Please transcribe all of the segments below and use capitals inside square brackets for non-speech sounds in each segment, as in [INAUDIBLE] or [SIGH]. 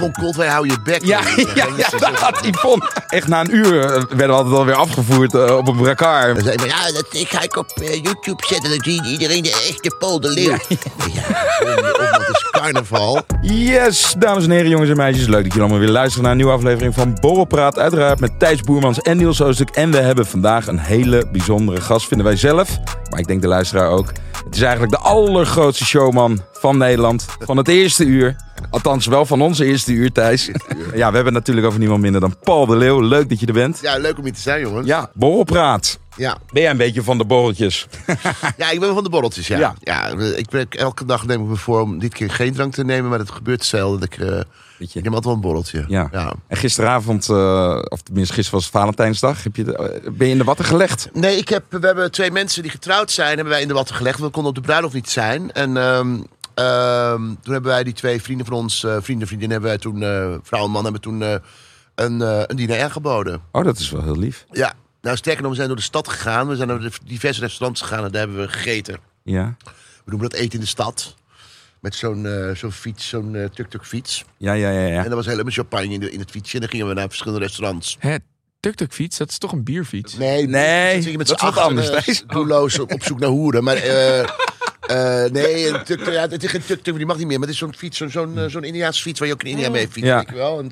Von Coldway, hou je bek. Ja, ja, [LAUGHS] ja, dat had Yvonne. Echt na een uur eh, werden we altijd alweer afgevoerd eh, op een brancard. Dan zei ja, dat ik ga ik op eh, YouTube zetten. Dan zie je iedereen de echte Paul de Leeuw. Ja, ja. is carnaval. Yes, dames en heren, jongens en meisjes. Leuk dat jullie allemaal weer luisteren naar een nieuwe aflevering van Borrelpraat. Uiteraard met Thijs Boermans en Niels Oostuk. En we hebben vandaag een hele bijzondere gast, vinden wij zelf. Maar ik denk de luisteraar ook. Het is eigenlijk de allergrootste showman van Nederland. Van het eerste uur. Althans, wel van onze eerste uur, Thijs. Ja, we hebben natuurlijk over niemand minder dan Paul de Leeuw. Leuk dat je er bent. Ja, leuk om hier te zijn, jongens. Ja, borrelpraat. Ja. Ben jij een beetje van de borreltjes? [LAUGHS] ja, ik ben van de borreltjes, ja. Ja. ja. ik ben, elke dag neem ik me voor om dit keer geen drank te nemen. Maar het gebeurt zelden. Dat ik, uh, Weet je. ik altijd wel een borreltje. Ja. ja. En gisteravond, uh, of tenminste gisteren was het Valentijnsdag. Heb je de, uh, ben je in de watten gelegd? Nee, ik heb, we hebben twee mensen die getrouwd zijn, hebben wij in de watten gelegd. We konden op de bruiloft niet zijn. En um, uh, toen hebben wij die twee vrienden van ons, uh, vrienden en vriendinnen, hebben wij toen, vrouw en man, hebben toen een, een diner aangeboden. Oh, dat is wel heel lief. Ja, nou sterker nog, we zijn door de stad gegaan. We zijn naar diverse restaurants gegaan en daar hebben we gegeten. Ja. We noemen dat eten in de stad. Met zo'n uh, zo'n fiets, zo'n uh, tuk-tuk fiets. Ja, ja, ja, ja. En dat was helemaal champagne in, de, in het fietsje. En dan gingen we naar verschillende restaurants. Hè, tuk-tuk fiets, dat is toch een bierfiets? Nee, nee dat, met is wat anders. Uh, doelloos op zoek naar hoeren. Maar uh, [LAUGHS] nee, een tuk, ja, het is geen tuk-tuk, die mag niet meer. Maar het is zo'n fiets, zo'n zo'n zo'n Indiaanse fiets waar je ook in India mee fietst. Ja. Weet je wel? En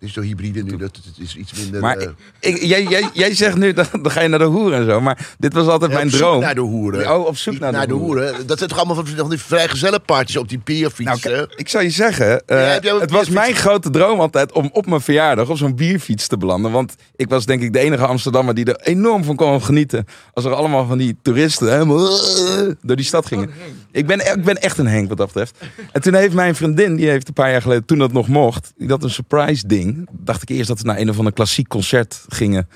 is zo hybride nu, dat het is iets minder... Maar uh, ik, jij, jij, jij zegt nu, dan, dan ga je naar de hoeren en zo. Maar dit was altijd ja, mijn op zoek droom. naar de hoeren. Oh, op zoek Niet naar, naar de, hoeren. hoeren. Dat zijn toch allemaal van, van die vrijgezellenpartjes op die bierfietsen? Nou, ik zou je zeggen, uh, Ja, het was mijn grote droom altijd om op mijn verjaardag op zo'n bierfiets te belanden. Want ik was denk ik de enige Amsterdammer die er enorm van kon genieten. Als er allemaal van die toeristen helemaal uh, door die stad gingen. Ik ben, ik ben echt een Henk wat dat betreft. En toen heeft mijn vriendin, die heeft een paar jaar geleden, toen dat nog mocht, die had een surprise ding. Dacht ik eerst dat we naar een of ander klassiek concert gingen.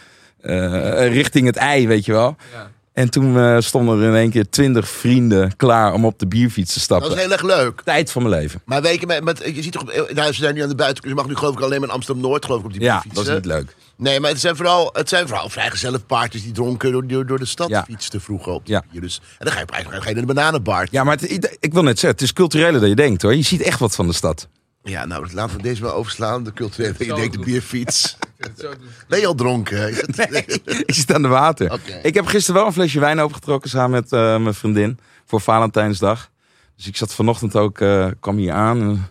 Uh, richting het ei, weet je wel. Ja. En toen uh, stonden er in één keer twintig vrienden klaar om op de bierfiets te stappen. Dat is heel erg leuk. Tijd van mijn leven. Maar weet je, met, met, je ziet toch, nou, ze zijn nu aan de buitenkant. Je mag nu geloof ik alleen maar in Amsterdam-Noord geloof ik op die Ja, bierfietsen. dat is niet leuk. Nee, maar het zijn vooral, het zijn vooral vrijgezelle paardjes die dronken door, door, door de stad Ja. fietsten vroeger op Ja. bier. Dus, en dan ga je eigenlijk ga je naar de bananenbar. Ja, maar het, ik wil net zeggen, het is cultureler dan je denkt hoor. Je ziet echt wat van de stad. Ja, nou, laten we deze maar overslaan. De culturele, je Zo denkt de bierfiets. [LAUGHS] Het zo doen. Ben je al dronken? Is het- Nee, [LAUGHS] ik zit aan de water. Ik heb gisteren wel een flesje wijn opengetrokken samen met eh, mijn vriendin voor Valentijnsdag. Dus ik zat vanochtend ook, eh, kwam hier aan.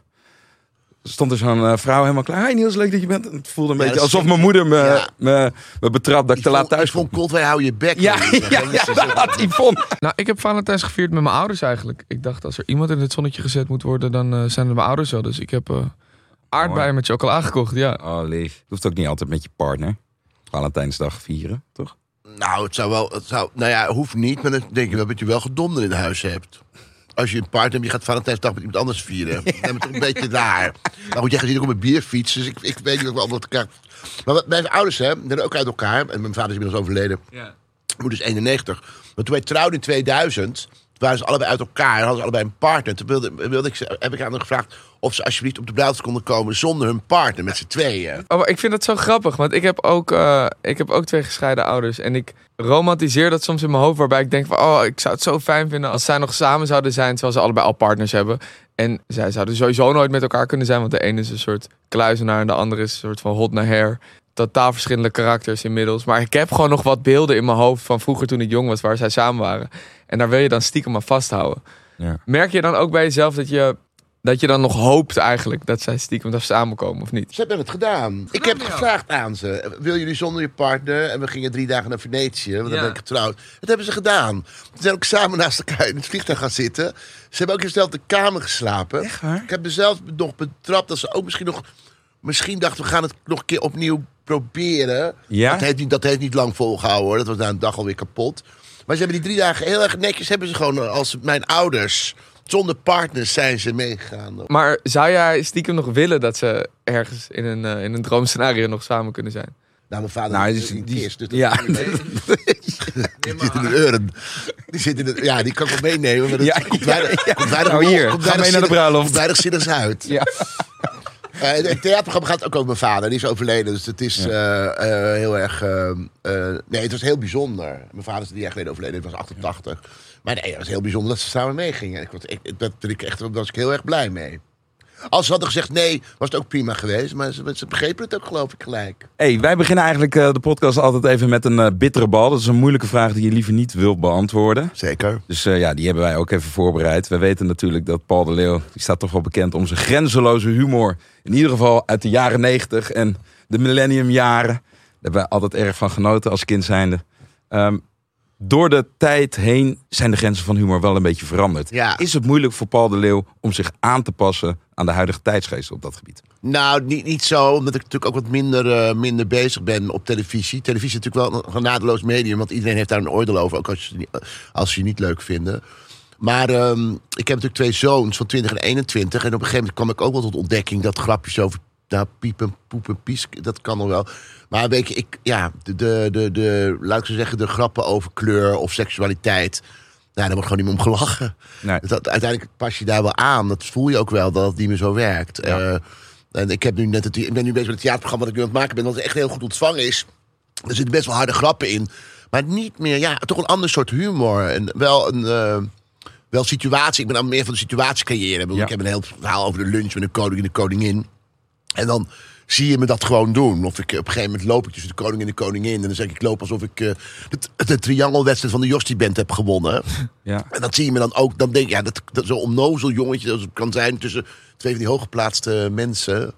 Er stond er zo'n eh, vrouw helemaal klaar. Hi Niels, leuk dat je bent. En Het voelde een Ja, beetje alsof mijn moeder me, Ja. me, me betrapt dat ik te laat thuis vond kom. Coldway, hou je bek. Ja, je ja, ja, [LAUGHS] Yvonne. Nou, ik heb Valentijns gevierd met mijn ouders eigenlijk. Ik dacht, als er iemand in het zonnetje gezet moet worden, dan eh, zijn het mijn ouders wel. Dus ik heb eh aardbeien met chocola gekocht, ja. Oh lief. Het hoeft ook niet altijd met je partner. Valentijnsdag vieren, toch? Nou, het zou wel, het zou, nou ja, hoeft niet, maar dan denk je wel dat je wel gedomden in huis hebt. Als je een partner hebt, je gaat Valentijnsdag met iemand anders vieren. [LAUGHS] Dan ben je toch een beetje daar. Maar goed, jij gaat hier ook op een bierfiets, dus ik, ik weet niet of wel wat elkaar... Maar mijn ouders, hè, zijn ook uit elkaar. En mijn vader is inmiddels overleden. ja. Mijn moeder is 91. Maar toen wij trouwden in 2000, waren ze allebei uit elkaar. Hadden ze allebei een partner. Toen wilde, wilde ik, ze- heb ik aan hen gevraagd of ze alsjeblieft op de bruiloft konden komen zonder hun partner, met z'n tweeën. Oh, maar ik vind dat zo grappig, want ik heb, ook, eh, ik heb ook twee gescheiden ouders. En ik romantiseer dat soms in mijn hoofd, waarbij ik denk van... oh, ik zou het zo fijn vinden als zij nog samen zouden zijn... terwijl ze allebei al partners hebben. En zij zouden sowieso nooit met elkaar kunnen zijn... want de ene is een soort kluizenaar en de andere is een soort van hot naar hair. Totaal verschillende karakters inmiddels. Maar ik heb gewoon nog wat beelden in mijn hoofd van vroeger toen ik jong was... waar zij samen waren. En daar wil je dan stiekem aan vasthouden. Ja. Merk je dan ook bij jezelf dat je, dat je dan nog hoopt eigenlijk... dat zij stiekem daar samenkomen of niet? Ze hebben het gedaan. Ik heb gevraagd aan ze. Wil jullie zonder je partner? En we gingen drie dagen naar Venetië, want dan Ja. ben ik getrouwd. Dat hebben ze gedaan. Ze zijn ook samen naast elkaar in het vliegtuig gaan zitten. Ze hebben ook in dezelfde kamer geslapen. Echt waar? Ik heb mezelf nog betrapt dat ze ook misschien nog... Misschien dachten we gaan het nog een keer opnieuw proberen. Ja? Dat, heeft niet, dat heeft niet lang volgehouden hoor. Dat was na een dag alweer kapot. Maar ze hebben die drie dagen heel erg netjes... hebben ze gewoon als mijn ouders... Zonder partners zijn ze meegegaan. Maar zou jij stiekem nog willen dat ze ergens in een, eh, in een droomscenario nog samen kunnen zijn? Nou, mijn vader Nou, is die- een die- kist, dus ja. [LAUGHS] Die zit in een urn. Die zit in een, ja, die kan ik wel meenemen. Maar dat Ja, komt weinig, komt weinig Nou, hier, komt ga weinig mee naar de bruiloft. komt weinig zinnigs uit. Ja. Eh, het theaterprogramma gaat ook over mijn vader. Die is overleden. Dus het is eh, eh, heel erg... eh, eh, nee, het was heel bijzonder. Mijn vader is drie jaar geleden overleden. Hij was 88. Maar nee, het was heel bijzonder dat ze samen meegingen. Ik, was- ik, dat vind ik echt, daar was ik heel erg blij mee. Als ze hadden gezegd nee, was het ook prima geweest. Maar ze, ze begrepen het ook geloof ik gelijk. Hey, wij beginnen eigenlijk eh, de podcast altijd even met een eh, bittere bal. Dat is een moeilijke vraag die je liever niet wilt beantwoorden. Zeker. Dus eh, ja, die hebben wij ook even voorbereid. We weten natuurlijk dat Paul de Leeuw, die staat toch wel bekend om zijn grenzeloze humor. In ieder geval uit de jaren 90 en de millenniumjaren. Daar hebben wij altijd erg van genoten als kind zijnde. Ehm, door de tijd heen zijn de grenzen van humor wel een beetje veranderd. Ja. Is het moeilijk voor Paul de Leeuw om zich aan te passen aan de huidige tijdsgeest op dat gebied? Nou, niet, niet zo, omdat ik natuurlijk ook wat minder, eh, minder bezig ben op televisie. Televisie is natuurlijk wel een genadeloos medium, want iedereen heeft daar een oordeel over, ook als je, als je niet leuk vinden. Maar ehm, ik heb natuurlijk twee zoons van 20 en 21. En op een gegeven moment kwam ik ook wel tot ontdekking dat grapjes over nou, piepen, poepen, pies, dat kan nog wel. Maar weet je, ik, ja, de, de, de, de, laat ik zo zeggen, de grappen over kleur of seksualiteit. Nou, daar wordt gewoon niet meer om gelachen. Nee. Dat, uiteindelijk pas je daar wel aan. Dat voel je ook wel dat het niet meer zo werkt. Eh, en ik, heb nu net het, ik ben nu bezig met het theaterprogramma dat ik nu aan het maken ben. Dat echt heel goed ontvangen is. Er zitten best wel harde grappen in. Maar niet meer, ja, toch een ander soort humor. En wel een. eh, wel situatie. Ik ben dan meer van de situatie creëren. Ik, bedoel, Ja. ik heb een heel verhaal over de lunch met de koning en de koningin. En dan zie je me dat gewoon doen. Of ik op een gegeven moment loop ik tussen de koning en de koningin. En dan zeg ik, ik loop alsof ik eh, de, de triangelwedstrijd van de Jostie Band heb gewonnen. [LAUGHS] Ja. En dat zie je me dan ook. Dan denk ik, ja, dat, dat zo'n onnozel jongetje als het kan zijn tussen twee van die hooggeplaatste mensen.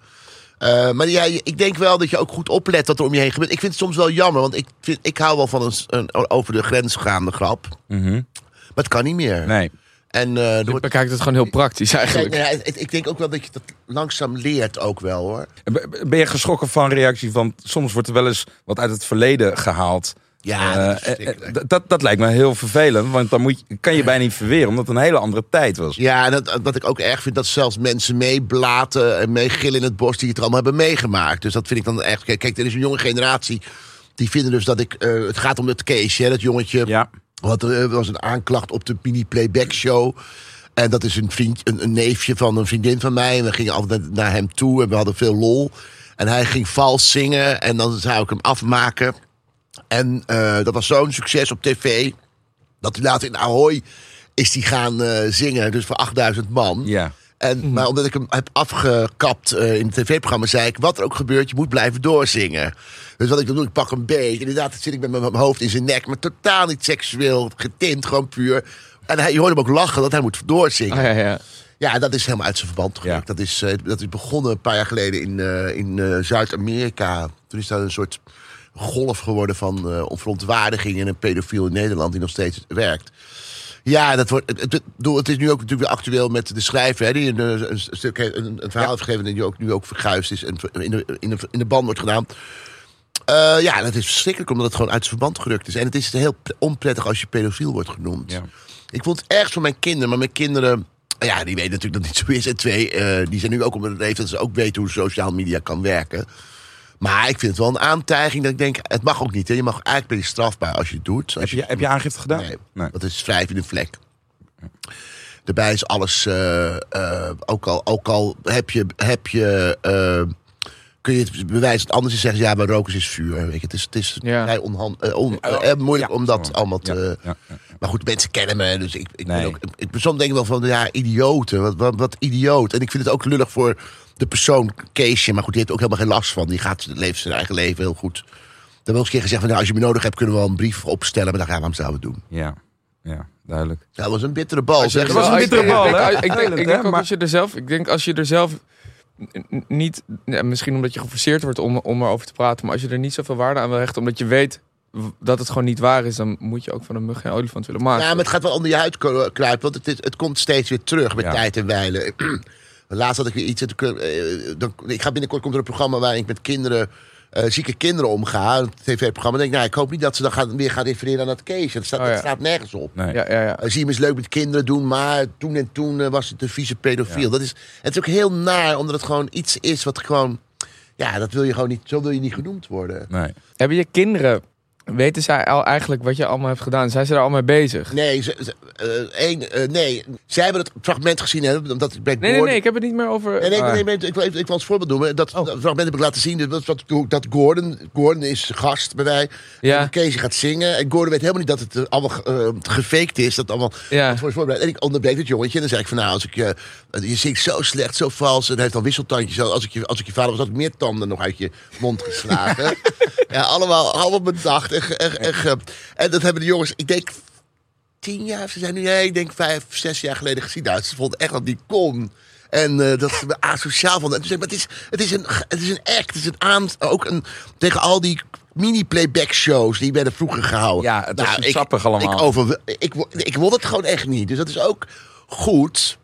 Eh, maar ja, ik denk wel dat je ook goed oplet wat er om je heen gebeurt. Ik vind het soms wel jammer, want ik, vind, ik hou wel van een, een over de grens gaande grap. Mhm. Maar het kan niet meer. Nee. En Ik wordt- bekijk het gewoon heel praktisch eigenlijk. ja, het- ik denk ook wel dat je dat langzaam leert ook wel hoor. Ben ben je geschrokken van reactie van soms wordt er wel eens wat uit het verleden gehaald? Ja, Eh, dat eh, dat, dat lijkt me heel vervelend, want dan moet je, kan je bijna niet verweren, omdat het een hele andere tijd was. Ja, en dat, wat ik ook erg vind, dat zelfs mensen meeblaten en meegillen in het bos die het er allemaal hebben meegemaakt. Dus dat vind ik dan echt. Kijk, kijk, er is een jonge generatie die vinden dus dat ik. eh, het gaat om het Keesje, hè, dat jongetje. Ja. Want er eh, was een aanklacht op de mini playback show. En dat is een, vriend, een, neefje van een vriendin van mij. En we gingen altijd naar hem toe en we hadden veel lol. En hij ging vals zingen en dan zou ik hem afmaken. En eh, dat was zo'n succes op tv. Dat hij later in Ahoy is hij gaan eh, zingen. Dus voor 8000 man. Ja. En, Maar omdat ik hem heb afgekapt eh, in het tv-programma, zei ik: Wat er ook gebeurt, je moet blijven doorzingen. Dus wat ik dan doe, ik pak een beet. Inderdaad, dan zit ik met mijn hoofd in zijn nek, maar totaal niet seksueel getint, gewoon puur. En hij, je hoorde hem ook lachen dat hij moet doorzingen. Ah, ja, ja. Ja, dat is helemaal uit zijn verband gerukt. Ja. Dat, is, eh, dat is begonnen een paar jaar geleden in, eh, in Zuid-Amerika. Toen is dat een soort golf geworden van verontwaardiging en een pedofiel in Nederland die nog steeds werkt. Ja, dat wordt, het, het, het- het is nu ook natuurlijk weer actueel met de schrijver, hè, die een, een, een stuk een, een verhaal heeft gegeven en die ook, nu ook verguisd is en in de, in de, in de band wordt gedaan. Eh, ja, dat is verschrikkelijk omdat het gewoon uit zijn verband gerukt is. En het is heel onprettig als je pedofiel wordt genoemd. Ja. Ik vond het erg voor mijn kinderen, maar mijn kinderen, ja, die weten natuurlijk dat het niet zo is. En twee, eh, die zijn nu ook op een leeftijd dat ze ook weten hoe social media kan werken. Maar ik vind het wel een aantijging dat ik denk, het mag ook niet. Hè. Je mag eigenlijk ben je strafbaar als je het doet. Heb Als je, heb je aangifte gedaan? Nee, Nee. dat is wrijf in de vlek. Daarbij is alles, eh, eh, ook, al, ook al heb je, heb je eh, kun je het bewijzen dat anders is zeggen, ja, maar roken is vuur. Weet je, het is, het is Ja. vrij onhand, on- moeilijk Ja, om dat allemaal te... ja, ja. Maar goed, mensen kennen me, dus ik, ik Nee. ben ook... Ik, soms denk ik wel van, ja, idioten, wat, wat, wat idioot. En ik vind het ook lullig voor de persoon, Keesje. Maar goed, die heeft er ook helemaal geen last van. Die gaat leeft zijn eigen leven heel goed. Er wel eens een keer gezegd van, nou, als je me nodig hebt, kunnen we wel een brief opstellen. Maar dan gaan we hem zouden doen. Ja. ja, duidelijk. Dat was een bittere bal. Zeg. er was een bittere bal, ik- hè? Ik, ik, denk, ik ook als je er zelf, ik denk als je er zelf niet, ja, misschien omdat je geforceerd wordt om, om erover te praten, maar als je er niet zoveel waarde aan wil hechten, omdat je weet dat het gewoon niet waar is, dan moet je ook van een mug geen olifant willen maken. Ja, maar het gaat wel onder je huid kruipen. Want het, is- het komt steeds weer terug met Ja. tijd en wijlen. [CLEARS THROAT] Laatst had ik weer iets. eh, dan, ik ga binnenkort komt er een programma waarin ik met kinderen, eh, zieke kinderen omga. Een tv-programma. Denk ik, nou, ik hoop niet dat ze dan gaan, weer gaan refereren aan dat case. Dat staat, Oh, ja. dat staat nergens op. Nee. Ja, ja, ja. Uh, zie hem eens leuk met kinderen doen, maar toen en toen eh, was het een vieze pedofiel. Ja. Dat is, het is ook heel naar, omdat het gewoon iets is wat gewoon... Ja, dat wil je gewoon niet, zo wil je niet genoemd worden. Nee. Hebben je kinderen weten zij al eigenlijk wat je allemaal hebt gedaan? Zijn ze daar al mee bezig? Nee, ze, ze- eh, één, eh, nee, zij hebben het fragment gezien. Hè, omdat ik Nee, nee, nee, ik heb het niet meer over... Nee, nee, Ah. nee, nee, ik, wil even, ik wil als voorbeeld noemen. Dat, dat fragment heb ik laten zien. Dat, dat Gordon, Gordon is gast bij mij. Ja. En Casey gaat zingen. En Gordon weet helemaal niet dat het eh, allemaal eh, gefaked is. Dat allemaal Ja. voorbereid. En ik onderbreek het jongetje. En dan zei ik van nou, als ik je, je zingt zo slecht, zo vals. En hij heeft al wisseltandjes. Als ik, je, als ik je vader was, had ik meer tanden nog uit je mond geslagen. [LAUGHS] ja, allemaal, allemaal bedacht. En, ge- en, en, dat hebben de jongens, ik denk tien jaar, ze zijn nu, nee, ik denk vijf, zes jaar geleden gezien. Nou, ze vonden echt dat die kon. En eh, dat ze me asociaal vonden. En toen zei maar het is, het is, een, het is een act. Het is een aan, ook een, tegen al die mini-playback shows die werden vroeger gehouden. Ja, het Nou, zo sappig allemaal. Ik, over, ik, ik wil het gewoon echt niet. Dus dat is ook goed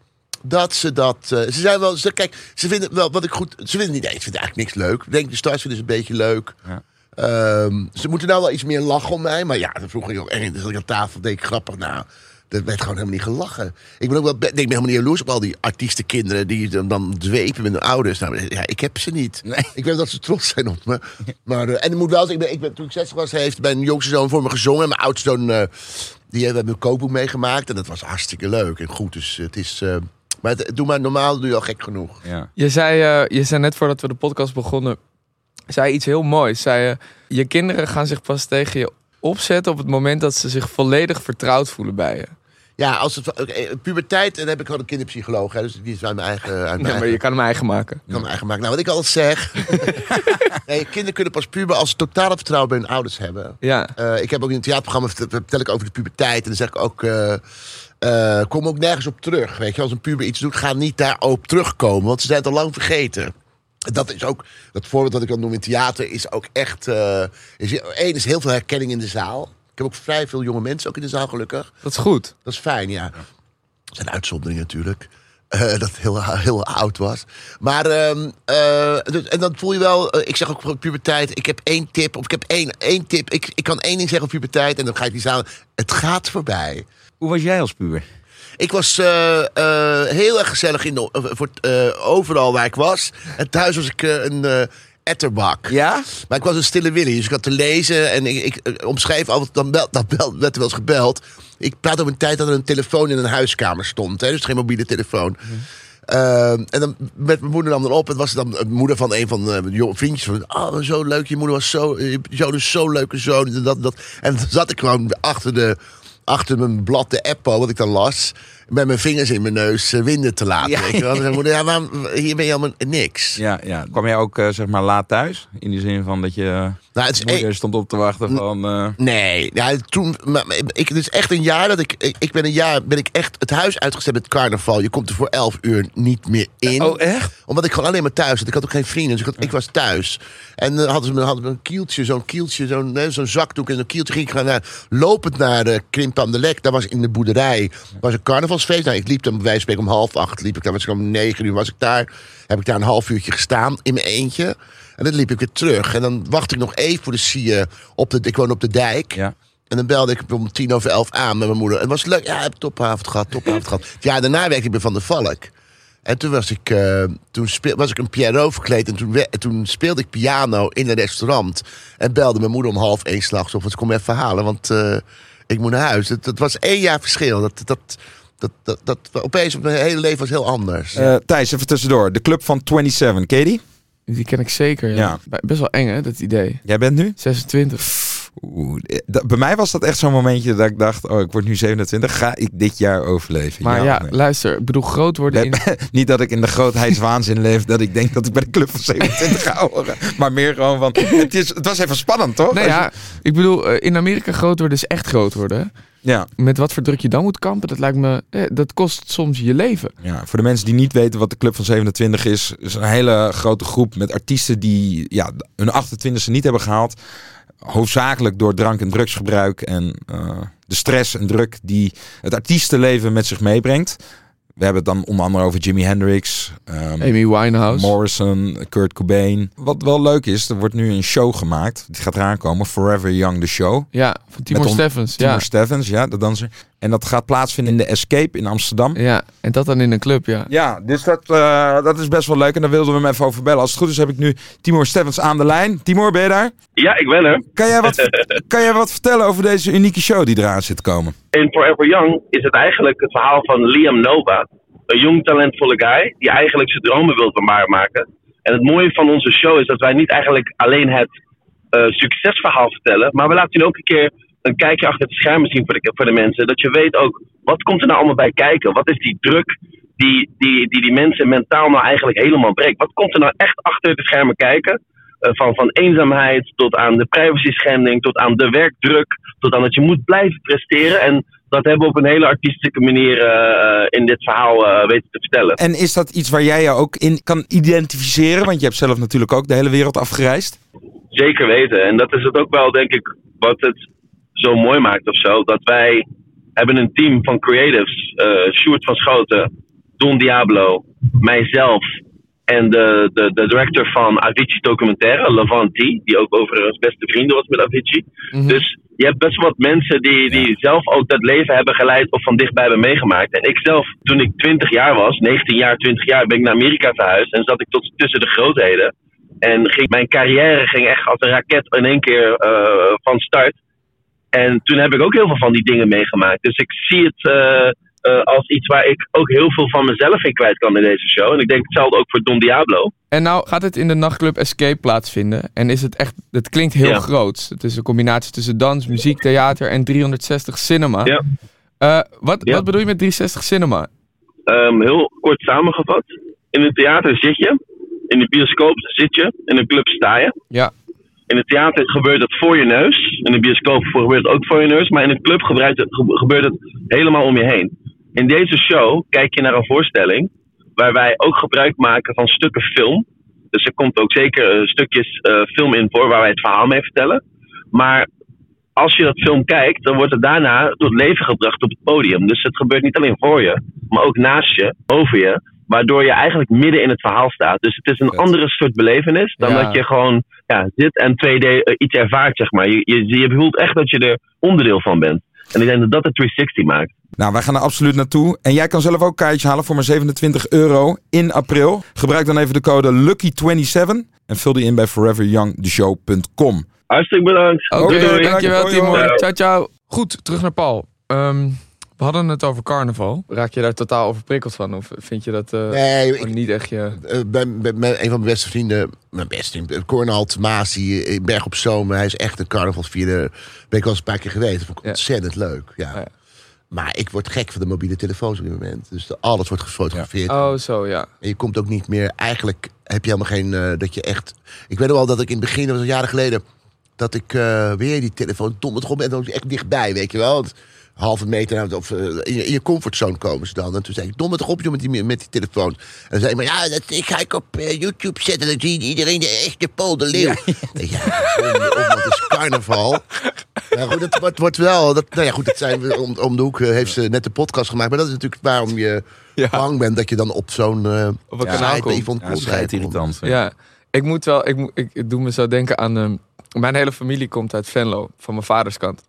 dat ze dat... eh, ze zijn wel... Ze, kijk, ze vinden wel wat ik goed... Ze vinden niet... Nee, ze vinden eigenlijk niks leuk. Ik denk, de stars vinden ze een beetje leuk. Ja. Ehm, ze moeten nou wel iets meer lachen om mij. Maar ja, dan vroeg ik ook. Dan zat ik aan tafel, deed ik grappig. Nou, dat werd gewoon helemaal niet gelachen. Ik ben ook wel, ik ben helemaal niet jaloers op al die artiestenkinderen die dan, dan dwepen met hun ouders. Nou, ja, ik heb ze niet. Nee. Ik weet dat ze trots zijn op me. Maar, eh, en ik moet wel zeggen, ik ben, ik ben, toen ik 60 was, heeft mijn jongste zoon voor me gezongen. En mijn oudste zoon, eh, die hebben mijn kookboek meegemaakt. En dat was hartstikke leuk en goed. Dus het is... eh, maar het, doe maar normaal, doe je al gek genoeg. Ja. Je zei, eh, je zei net voordat we de podcast begonnen, zei iets heel moois. Zei je, je kinderen gaan zich pas tegen je opzetten op het moment dat ze zich volledig vertrouwd voelen bij je. Ja, als het, eh, puberteit, dan heb ik gewoon een kinderpsycholoog. Hè, dus die is uit mijn eigen... Uit mijn Nee, maar je kan hem eigen maken. Ik kan mijn eigen maken. Nou, wat ik altijd zeg. [LAUGHS] nee, kinderen kunnen pas puber als ze totale vertrouwen bij hun ouders hebben. Ja, Eh, ik heb ook in een theaterprogramma vertel, ik over de puberteit. En dan zeg ik ook. eh, eh, kom ook nergens op terug. Weet je, als een puber iets doet, ga niet daarop terugkomen. Want ze zijn het al lang vergeten. Dat is ook, dat voorbeeld dat ik dan noem in theater, is ook echt. eh is, één is heel veel herkenning in de zaal. Ik heb ook vrij veel jonge mensen ook in de zaal, gelukkig. dat is goed. Dat is fijn, ja. Dat zijn uitzonderingen natuurlijk. Eh, dat het heel, heel oud was. Maar, ehm, eh, dus- en dan voel je wel, ik zeg ook voor puberteit, ik heb één tip, of ik heb één, één tip. Ik, ik kan één ding zeggen over puberteit en dan ga ik die zaal. Het gaat voorbij. Hoe was jij als puber? Ik was eh, eh, heel erg gezellig in de, eh, voor, overal waar ik was. En thuis was ik een etterbak. Ja? Maar ik was een stille Willy, dus ik had te lezen en ik, ik omschreef altijd, dan, bel, dan bel, werd er wel eens gebeld. Ik praat over een tijd dat er een telefoon in een huiskamer stond, hè, dus geen mobiele telefoon. En dan met mijn moeder nam dan op. Het was dan de moeder van een van de jonge vriendjes. Van, oh, zo leuk. Je moeder was zo. Je zoon is zo'n leuke zoon. En, dat, dat. en dan zat ik gewoon achter, de, achter mijn blad, de Apple, wat ik dan las. Met mijn vingers in mijn neus eh, winden te laten. Ja. Weet je wel. Dan ja, hier ben je helemaal niks. Ja, ja. Kwam jij ook eh, zeg maar laat thuis? In die zin van dat je Nou, het is stond op te wachten van... eh, Nee, ja, toen, maar, ik, het is echt een jaar dat ik, ik, ik ben een jaar, ben ik echt het huis uitgezet met carnaval. Je komt er voor elf uur niet meer in. Oh, echt? Omdat ik gewoon alleen maar thuis zat. Ik had ook geen vrienden, dus ik, had- ik was thuis. En eh, hadden ze me, hadden me een kieltje, zo'n kieltje, zo'n nee, zo'n zakdoek en zo'n kieltje. Ging ik gaan naar, lopend naar de Krimp aan de Lek. Daar was in de boerderij, was een Nou, ik liep dan bij wijze van om half acht, liep ik daar, was ik om negen uur was ik daar. Heb ik daar een half uurtje gestaan in mijn eentje. En dan liep ik weer terug. En dan wachtte ik nog even voor de sier op de, ik woon op de dijk. Ja. En dan belde ik om tien over elf aan met mijn moeder. En het was leuk. Ja, heb topavond gehad, topavond gehad. Jaar daarna werkte ik bij Van der Valk. En toen was ik, eh, toen speel, was ik een Pierrot verkleed. En toen, toen speelde ik piano in een restaurant. En belde mijn moeder om half één s'nachts op. Want ik kom even halen, want eh, ik moet naar huis. Dat, dat was één jaar verschil. Dat, dat, dat, dat, dat, opeens, mijn hele leven was heel anders. Eh, Thijs, even tussendoor. De club van 27, ken je die? Die ken ik zeker. Ja. Best wel eng, hè, dat idee. Jij bent nu? 26. Oeh, eh, dat- bij mij was dat echt zo'n momentje dat ik dacht, oh, ik word nu 27, ga ik dit jaar overleven? Maar ja, nee? luister, ik bedoel, groot worden in... [LAUGHS] Niet dat ik in de grootheidswaanzin leef, dat ik denk dat ik bij de club van 27 ga horen. Maar meer gewoon van, het, is, het was even spannend, toch? Nee, je- ja, ik bedoel, eh, in Amerika groot worden is echt groot worden. ja. Met wat voor druk je dan moet kampen, dat lijkt me... Eh, dat kost soms je leven. Ja, voor de mensen die niet weten wat de Club van 27 is, is een hele grote groep met artiesten die ja, hun 28e niet hebben gehaald. Hoofdzakelijk door drank- en drugsgebruik en eh, de stress en druk die het artiestenleven met zich meebrengt. We hebben het dan onder andere over Jimi Hendrix, ehm, Amy Winehouse. Morrison, Kurt Cobain. Wat wel leuk is, er wordt nu een show gemaakt. Die gaat eraan komen, Forever Young, the show. Ja, van Timor on- Steffens. Timur Ja. Steffens, ja, de danser. En dat gaat plaatsvinden in de Escape in Amsterdam. ja, en dat dan in een club, ja. Ja, dus dat, eh, dat is best wel leuk. En daar wilden we hem even over bellen. Als het goed is, heb ik nu Timor Steffens aan de lijn. Timor, ben je daar? Ja, ik ben er. Kan jij, wat, [LAUGHS] kan jij wat vertellen over deze unieke show die eraan zit te komen? In Forever Young is het eigenlijk het verhaal van Liam Nova. Een jong, talentvolle guy die eigenlijk zijn dromen wil waarmaken. En het mooie van onze show is dat wij niet eigenlijk alleen het eh, succesverhaal vertellen, maar we laten ook een keer een kijkje achter de schermen zien voor de, voor de mensen. Dat je weet ook, wat komt er nou allemaal bij kijken? Wat is die druk die die, die, die mensen mentaal nou eigenlijk helemaal breekt? Wat komt er nou echt achter de schermen kijken? Eh, van, van eenzaamheid tot aan de privacy schending, tot aan de werkdruk, tot aan dat je moet blijven presteren. En dat hebben we op een hele artistieke manier eh, in dit verhaal eh, weten te vertellen. En is dat iets waar jij je ook in kan identificeren? Want je hebt zelf natuurlijk ook de hele wereld afgereisd. Zeker weten. En dat is het ook wel, denk ik, wat het zo mooi maakt of zo. Dat wij hebben een team van creatives. eh Sjoerd van Schoten, Don Diablo, mijzelf en de, de, de director van Avicii documentaire, Levanti, die ook overigens beste vrienden was met Avicii. Mhm. Dus je hebt best wel wat mensen die, die zelf ook dat leven hebben geleid of van dichtbij hebben meegemaakt. En ik zelf, toen ik 20 jaar was, 19 jaar, 20 jaar, ben ik naar Amerika verhuisd en zat ik tot tussen de grootheden. En ging, mijn carrière ging echt als een raket in één keer eh, van start. En toen heb ik ook heel veel van die dingen meegemaakt. Dus ik zie het eh, eh, als iets waar ik ook heel veel van mezelf in kwijt kan in deze show. En ik denk hetzelfde ook voor Don Diablo. En nou gaat het in de nachtclub Escape plaatsvinden. En is het echt, het klinkt heel Ja. groot. Het is een combinatie tussen dans, muziek, theater en 360 cinema. Ja. Eh, wat, Ja. wat bedoel je met 360 cinema? Ehm, heel kort samengevat. In het theater zit je. In de bioscoop zit je. In een club sta je. Ja. In het theater gebeurt het voor je neus. In de bioscoop gebeurt het ook voor je neus. Maar in een club gebeurt het helemaal om je heen. In deze show kijk je naar een voorstelling. Waar wij ook gebruik maken van stukken film. Dus er komt ook zeker eh, stukjes eh, film in voor waar wij het verhaal mee vertellen. Maar als je dat film kijkt, dan wordt het daarna tot leven gebracht op het podium. Dus het gebeurt niet alleen voor je, maar ook naast je, over je. Waardoor je eigenlijk midden in het verhaal staat. Dus het is een andere soort belevenis dan Ja. dat je gewoon ja, zit en 2D eh, iets ervaart, zeg maar. Je, je, je voelt echt dat je er onderdeel van bent. En ik denk dat dat de 360 maakt. Nou, wij gaan er absoluut naartoe. En jij kan zelf ook kaartjes halen voor maar 27 euro in april. Gebruik dan even de code LUCKY27 en vul die in bij foreveryoungtheshow.com. Hartstikke bedankt. Oké, Doei, doei. dankjewel hoi. Ciao, ciao. Goed, terug naar Paul. Ehm, we hadden het over carnaval. Raak je daar totaal overprikkeld van? Of vind je dat eh, Nee, ik, niet echt je... eh, een van mijn beste vrienden, mijn beste vriend, eh, Cornald Masi in Berg op Zoom. Hij is echt een carnavalsvierder. Ben ik wel eens een paar keer geweest. Dat vond ik Ja. ontzettend leuk. Ja. Oh ja. Maar ik word gek van de mobiele telefoons op dit moment. Dus de- alles wordt gefotografeerd. Oh, zo, ja. En je komt ook niet meer. Eigenlijk heb je helemaal geen. eh, dat je echt. Ik weet nog wel dat ik in het begin, dat was jaren geleden. Dat ik eh, weer die telefoon dom het gewoon en dan echt dichtbij, weet je wel. Want halve meter of, eh, in, je, in je comfortzone komen ze dan. En toen zei ik, dom het toch op joh, met die, met die telefoon. En dan zei ik, maar ja, dat ik ga ik op eh, YouTube zetten. Dan zie je iedereen de echte Paul de Leeuw. Ja, ja het is carnaval. Ja, goed, het, wordt- wordt wel. Dat, nou ja, goed, dat zijn we om, om de hoek eh, heeft ze net de podcast gemaakt. Maar dat is natuurlijk waarom je Ja. bang bent dat je dan op zo'n eh Op een Ja, kanaal komt. Ja, dat irritant. Ja, ik moet wel, ik, moet- ik, het doet me zo denken aan. ehm, mijn hele familie komt uit Venlo, van mijn vaders kant.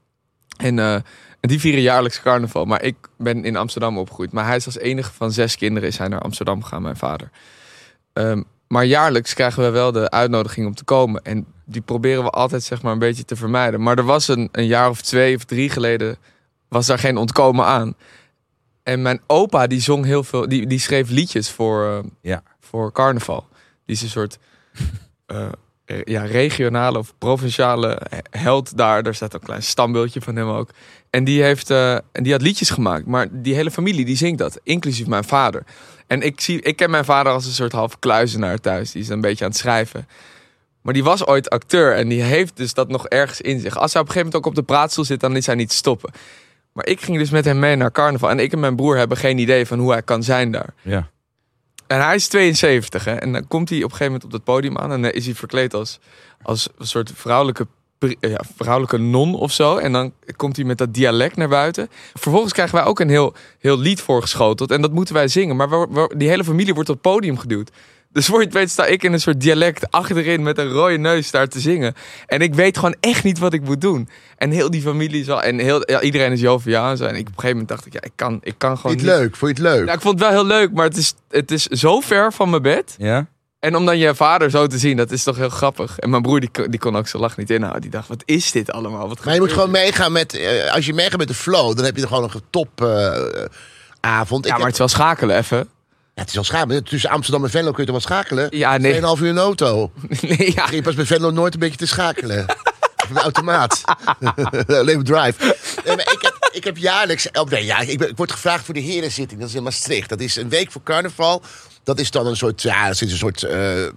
En, eh, en die vieren jaarlijks carnaval. Maar ik ben in Amsterdam opgegroeid. Maar hij is als enige van zes kinderen is hij naar Amsterdam gegaan, mijn vader. Ehm, maar jaarlijks krijgen we wel de uitnodiging om te komen. En die proberen we altijd zeg maar een beetje te vermijden. Maar er was een, een jaar of twee of drie geleden, was daar geen ontkomen aan. En mijn opa die zong heel veel, die, die schreef liedjes voor, eh, Ja. voor carnaval. Die is een soort [LAUGHS] eh, ja, regionale of provinciale held daar. Daar staat een klein standbeeldje van hem ook. En die, heeft, eh, en die had liedjes gemaakt. Maar die hele familie die zingt dat, inclusief mijn vader. En ik, zie, ik ken mijn vader als een soort half kluizenaar thuis. Die is een beetje aan het schrijven. Maar die was ooit acteur en die heeft dus dat nog ergens in zich. Als hij op een gegeven moment ook op de praatstoel zit, dan is hij niet stoppen. Maar ik ging dus met hem mee naar carnaval. En ik en mijn broer hebben geen idee van hoe hij kan zijn daar. Ja. En hij is 72, hè. En dan komt hij op een gegeven moment op dat podium aan... en dan is hij verkleed als, als een soort vrouwelijke pri- ja, vrouwelijke non of zo. En dan komt hij met dat dialect naar buiten. Vervolgens krijgen wij ook een heel, heel lied voorgeschoteld. En dat moeten wij zingen. Maar die hele familie wordt op het podium geduwd. Dus voor je het weet sta ik in een soort dialect achterin met een rode neus daar te zingen. En ik weet gewoon echt niet wat ik moet doen. En heel die familie is al... En heel, ja, iedereen is joviaal en zo. En ik, op een gegeven moment dacht ik, ja, ik kan, ik kan gewoon Vond je het niet... leuk? Vond je het leuk? Nou, ik vond het wel heel leuk, maar het is, het is zo ver van mijn bed. Ja? En om dan je vader zo te zien, dat is toch heel grappig. En mijn broer, die, kon- die kon ook zijn lach niet inhouden. Die dacht, wat is dit allemaal? Wat Maar je moet gewoon meegaan met... eh, als je meegaat met de flow, dan heb je er gewoon een top eh, avond. Ja, Ik maar het is wel schakelen even. Het is wel schakelen. Tussen Amsterdam en Venlo kun je toch wel schakelen? Ja, nee. 2,5 uur in de auto. [LAUGHS] nee ja. Je pas bij Venlo nooit een beetje te schakelen. [LAUGHS] Een automaat. [LAUGHS] Leven drive. Nee, maar ik, heb, ik heb jaarlijks... Oh nee, ja, ik, ben, ik word gevraagd voor de herenzitting. Dat is in Maastricht. Dat is een week voor carnaval. Dat is dan een soort... Ja, dat is een soort... eh, eh,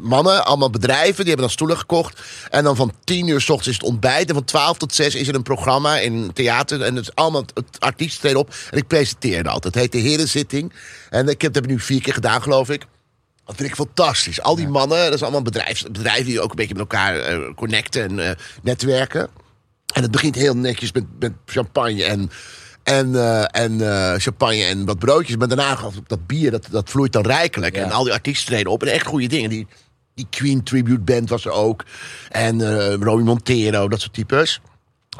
mannen, allemaal bedrijven. Die hebben dan stoelen gekocht. En dan van 10 uur s ochtends is het ontbijt. En van 12 tot 6 is er een programma in theater. En het is allemaal het artiesten treden op. En ik presenteer dat. Het heet de herenzitting. En ik heb dat nu vier keer gedaan, geloof ik. Dat vind ik fantastisch. Al die mannen, dat is allemaal bedrijfs, bedrijven die ook een beetje met elkaar eh, connecten en netwerken. En het begint heel netjes met, met champagne en, en, eh, en eh, champagne en wat broodjes. Maar daarna gaat dat bier, dat, dat vloeit dan rijkelijk. En al die artiesten treden op en echt goede dingen. Die, die Queen Tribute Band was er ook. En Romy Montero, dat soort types.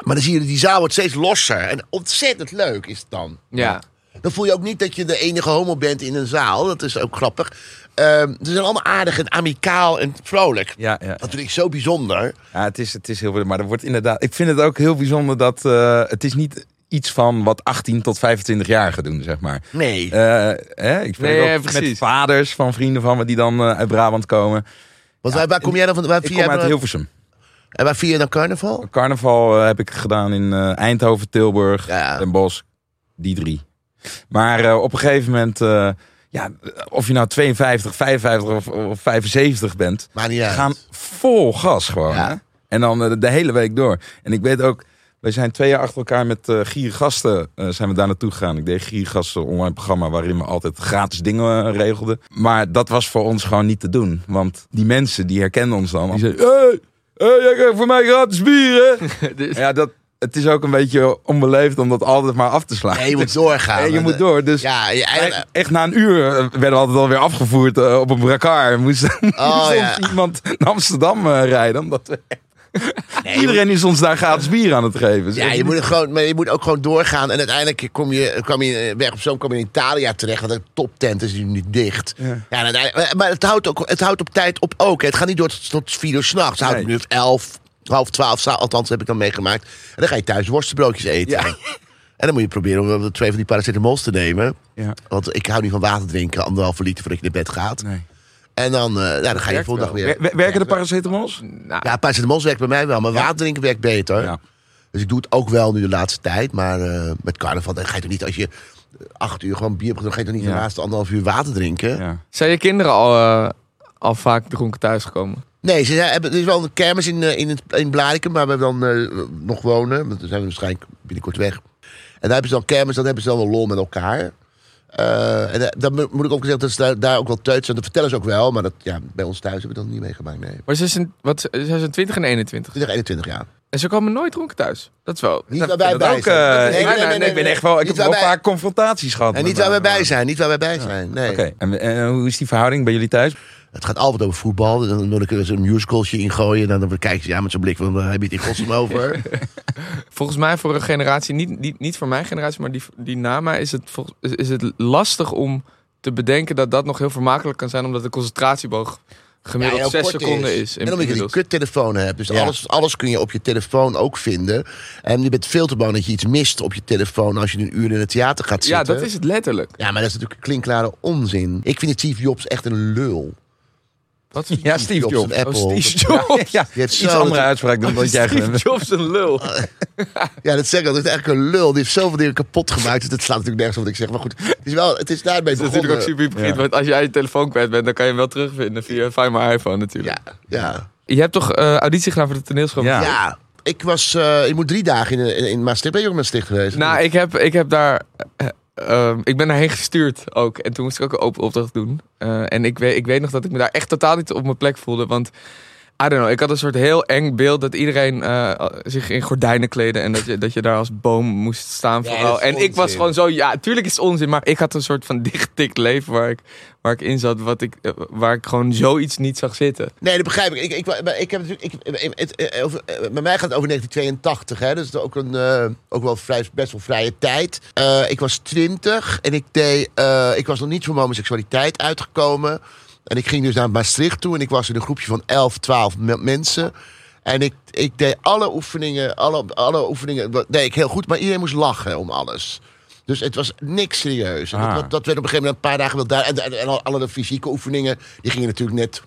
Maar dan zie je, die zaal wordt steeds losser. En ontzettend leuk is het dan. Ja. Dan voel je ook niet dat je de enige homo bent in een zaal. Dat is ook grappig. Ehm, ze zijn allemaal aardig en amicaal en vrolijk. Ja, ja. Dat vind ik zo bijzonder. Ja, het is, het is heel Maar er wordt inderdaad. Ik vind het ook heel bijzonder dat het is niet iets van wat 18 tot 25-jarigen doen, zeg maar. Nee. Eh, hè, ik spreek Nee, ook ja, met vaders van vrienden van me die dan eh, uit Brabant komen. Want waar, waar kom jij dan van? Waar Ik kom uit Hilversum. En waar vier je dan carnaval? Carnaval eh, heb ik gedaan in Eindhoven, Tilburg, Ja. Den Bosch. Die drie. Maar op een gegeven moment, ja, of je nou 52, 55 of, of 75 bent, Maar gaan vol gas gewoon. Ja. En dan eh, de hele week door. En ik weet ook, wij zijn twee jaar achter elkaar met eh Giergasten eh, zijn we daar naartoe gegaan. Ik deed Giergasten een online programma waarin we altijd gratis dingen eh, regelden. Maar dat was voor ons gewoon niet te doen. Want die mensen die herkenden ons dan. Die zeiden, hey, hey, jij krijgt voor mij gratis bier hè? [LAUGHS] Dus- Ja, dat, het is ook een beetje onbeleefd om dat altijd maar af te slaan. Nee, je moet doorgaan. Je moet door. Dus Ja, je, echt- echt na een uur werden we altijd alweer afgevoerd op een brancard. Moest, moest Oh, ja. iemand naar Amsterdam rijden. Omdat we... Iedereen is ons daar gratis bier aan het geven. Ja, je moet, gewoon, maar je moet ook gewoon doorgaan. En uiteindelijk kom je, kwam je weg op zo'n kom je in Italia terecht. Want de toptent is nu niet dicht. Ja. maar het houdt, ook, het houdt op tijd op ook. hè. Het gaat niet door tot, tot vier uur s'nachts. Het houdt nu op elf, half twaalf. Althans, heb ik dan meegemaakt. En dan ga je thuis worstenbroodjes eten. Ja. En dan moet je proberen om twee van die paracetamols te nemen. Ja. Want ik hou niet van water drinken, anderhalve liter voordat je naar bed gaat. Nee. En dan, eh, nou, dan ga je volgende dag weer. Wer- Werken de paracetamols? Nou, Ja, paracetamols werkt bij mij wel, maar Ja. water drinken werkt beter. Ja. Dus ik doe het ook wel nu de laatste tijd. Maar eh, met carnaval, dan ga je toch niet als je acht uur gewoon bier hebt, dan ga je toch niet Ja. de laatste anderhalf uur water drinken. Ja. Zijn je kinderen al, eh, al vaak dronken thuisgekomen? Nee, ze zijn- hebben, er is wel een kermis in, in, het, in Blarikum, waar we dan eh, nog wonen. Want dan zijn we waarschijnlijk binnenkort weg. En daar hebben ze dan kermis, dan hebben ze dan wel lol met elkaar. Eh, en eh, dan mo- moet ik ook zeggen dat ze daar, ook wel teut zijn. Dat vertellen ze ook wel, maar dat, ja, bij ons thuis hebben we dat niet meegemaakt. Nee. Maar ze zijn, wat, ze zijn 20 en 21. 20, 21 jaar. En ze komen nooit dronken thuis. Dat is wel... Niet dat- waar wij Dat bij ook, zijn. eh, Nee, ik, nee, nee, nee, ik ben echt wel, ik heb wel een wij- paar confrontaties gehad. En niet waar we haar. bij zijn, niet waar we bij zijn. Nee. Oké, en, en hoe is die verhouding bij jullie thuis? Het gaat altijd over voetbal. Dan wil ik er een musicaltje in gooien. En dan kijken ze ja, met zo'n blik van, waar heb je het in godsnaam over? [LAUGHS] Volgens mij voor een generatie, niet, niet, niet voor mijn generatie, maar die, die na mij, is het, is, is het lastig om te bedenken dat dat nog heel vermakelijk kan zijn, omdat de concentratieboog gemiddeld heel 6 kort seconden is. En omdat je die kuttelefoon hebt. Dus Ja. alles, alles kun je op je telefoon ook vinden. En je bent veel te bang dat je iets mist op je telefoon als je een uur in het theater gaat Ja, zitten. dat is het letterlijk. Ja, maar dat is natuurlijk klinkklare onzin. Ik vind Steve Jobs echt een lul. Wat? Ja, Steve Jobs. Apple. Oh, Steve Jobs. Ja, iets zo- andere uitspraak dan dat [LAUGHS] jij Steve. Jobs een lul. [LAUGHS] Ja, dat zeg ik. Dat is eigenlijk een lul. Die heeft zoveel dingen kapot gemaakt. Dus dat slaat natuurlijk nergens op wat ik zeg. Maar goed, het is, wel, het is daarmee Dat is natuurlijk ook super hypocriet, want als jij je telefoon kwijt bent, dan kan je hem wel terugvinden via Find My iPhone natuurlijk. Ja, ja. Je hebt toch eh, auditie gedaan voor de toneelschool? Ja. ja. Ik was, eh, ik moet drie dagen in, in, in Maastricht. Ben je ook in Maastricht geweest? Nou, ik heb, ik heb daar. eh, ehm, ik ben daarheen gestuurd ook. En toen moest ik ook een open opdracht doen. Eh, en ik weet, ik weet nog dat ik me daar echt totaal niet op mijn plek voelde. Want I don't know. Ik had een soort heel eng beeld dat iedereen eh, zich in gordijnen kleden. En dat je, dat je daar als boom moest staan Ja, vooral. en ik was gewoon zo, ja, tuurlijk is het onzin. Maar ik had een soort van [LAUGHS] dichtgetikt leven waar ik, waar ik in zat. Wat ik, eh, waar ik gewoon zoiets niet zag zitten. Nee, dat begrijp ik. Ik, ik, ik heb natuurlijk, ik, het, eh, over, eh, bij mij gaat het over 1982, hè. Dat is ook, een, ook wel vrij, best wel vrije tijd. Ik was 20 en ik, deed, ik was nog niet voor mijn homoseksualiteit uitgekomen. En ik ging dus naar Maastricht toe en ik was in een groepje van 11, 12 me- mensen. En ik, ik deed alle oefeningen, alle, alle oefeningen dat deed ik heel goed, maar iedereen moest lachen om alles. Dus het was niks serieus. En Ah. dat, dat werd op een gegeven moment een paar dagen wel duidelijk. En, en, en alle de fysieke oefeningen, die gingen natuurlijk net,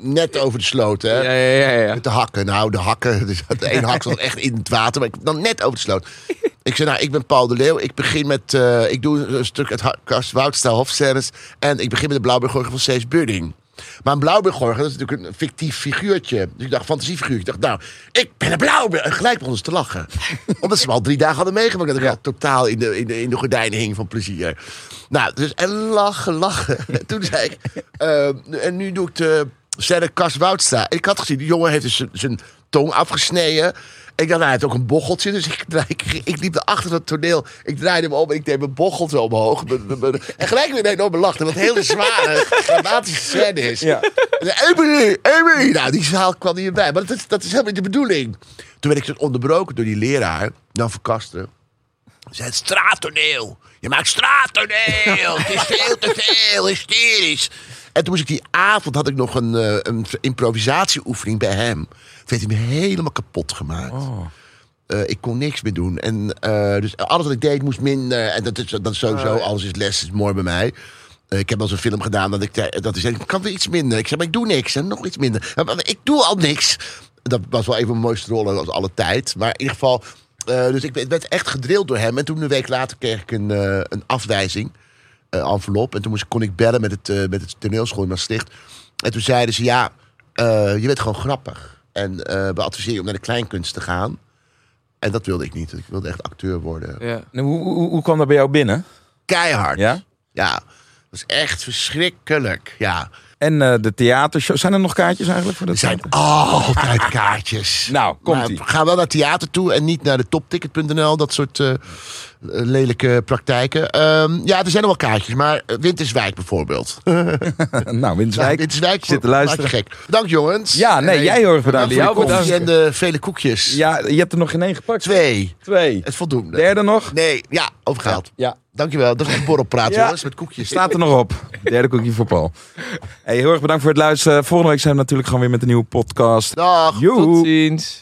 net over de sloot. Hè? Ja, ja, ja. ja. Met de hakken. Nou, de hakken. [LAUGHS] Dus de één hak zat echt in het water. Maar ik dan net over de sloot. Ik zei, nou, ik ben Paul de Leeuw. Ik begin met, eh, ik doe een stuk het Kast Woudstijl Hofscènes. En ik begin met de Blauwburgorgel van Cees Budding. Maar een Blauwburgorgel, dat is natuurlijk een fictief figuurtje. Dus ik dacht, fantasiefiguurtje. Ik dacht, nou, ik ben een Blauwburg. En gelijk begonnen ze te lachen. [LAUGHS] Omdat ze me al drie dagen hadden meegemaakt. Dat ik al totaal in de, in, de, in de gordijnen hing van plezier. Nou, dus en lachen, lachen. [LAUGHS] En toen zei ik, eh, en nu doe ik de scène Kast Woudstra. Ik had gezien, die jongen heeft dus zijn tong afgesneden. Ik dacht, nou, hij ook een bocheltje. Dus ik, ik, ik liep achter het toneel. Ik draaide me om en ik deed mijn bochel zo omhoog. En gelijk weer een enorme lach. Wat een hele zware, [LAUGHS] dramatische scène is. Ja. Emily, Emily. Nou, die zaal kwam niet meer bij. Maar dat is, dat is helemaal niet de bedoeling. Toen werd ik onderbroken door die leraar, Jan Verkasten. Hij zei, straattoneel. Je maakt straattoneel. Het is veel te veel, hysterisch. En toen moest ik die avond, had ik nog een, eh, een improvisatieoefening bij hem. Heeft hij me helemaal kapot gemaakt. Eh, ik kon niks meer doen. En eh, dus alles wat ik deed moest minder. En dat is, dat is sowieso, alles is les, is mooi bij mij. Eh, ik heb wel eens een film gedaan dat ik, dat zei, ik kan weer iets minder. Ik zei, maar ik doe niks. En nog iets minder. Ik doe al niks. Dat was wel even mijn mooiste rol als alle tijd. Maar in ieder geval, eh, dus ik werd- werd echt gedrild door hem. En toen een week later kreeg ik een, eh, een afwijzing. eh, envelop. En toen moest, kon ik bellen met het, eh, met het toneelschool in Maastricht. En toen zeiden ze, ja, eh, je bent gewoon grappig. En eh, we adviseren je om naar de kleinkunst te gaan. En dat wilde ik niet. Ik wilde echt acteur worden. Ja. En hoe, hoe, hoe kwam dat bij jou binnen? Keihard. Ja? Ja. Dat is echt verschrikkelijk. Ja. En eh, de theatershow. Zijn er nog kaartjes eigenlijk voor dat Er zijn altijd kaartjes. [LAUGHS] Nou, komt-ie. Maar ga wel naar theater toe en niet naar de topticket.nl. Dat soort eh, lelijke praktijken. Ehm, ja, er zijn nog wel kaartjes. Maar eh, Winterswijk bijvoorbeeld. [LAUGHS] [LAUGHS] nou, Winswijk. Winterswijk. zit te luisteren. gek. Bedankt jongens. Ja, nee, jij heel erg bedankt. jou voor komst. bedankt. En de vele koekjes. Ja, je hebt er nog geen één gepakt. Twee. Twee. Het voldoende. Derde nog? Nee, ja, over geld. Ja. Dankjewel. Dat is een borrelpraat, Ja. jongens, met koekjes. Staat er nog op. Derde koekje voor Paul. Hey, heel erg bedankt voor het luisteren. Volgende week zijn we natuurlijk gewoon weer met een nieuwe podcast. Dag. Joe. Tot ziens.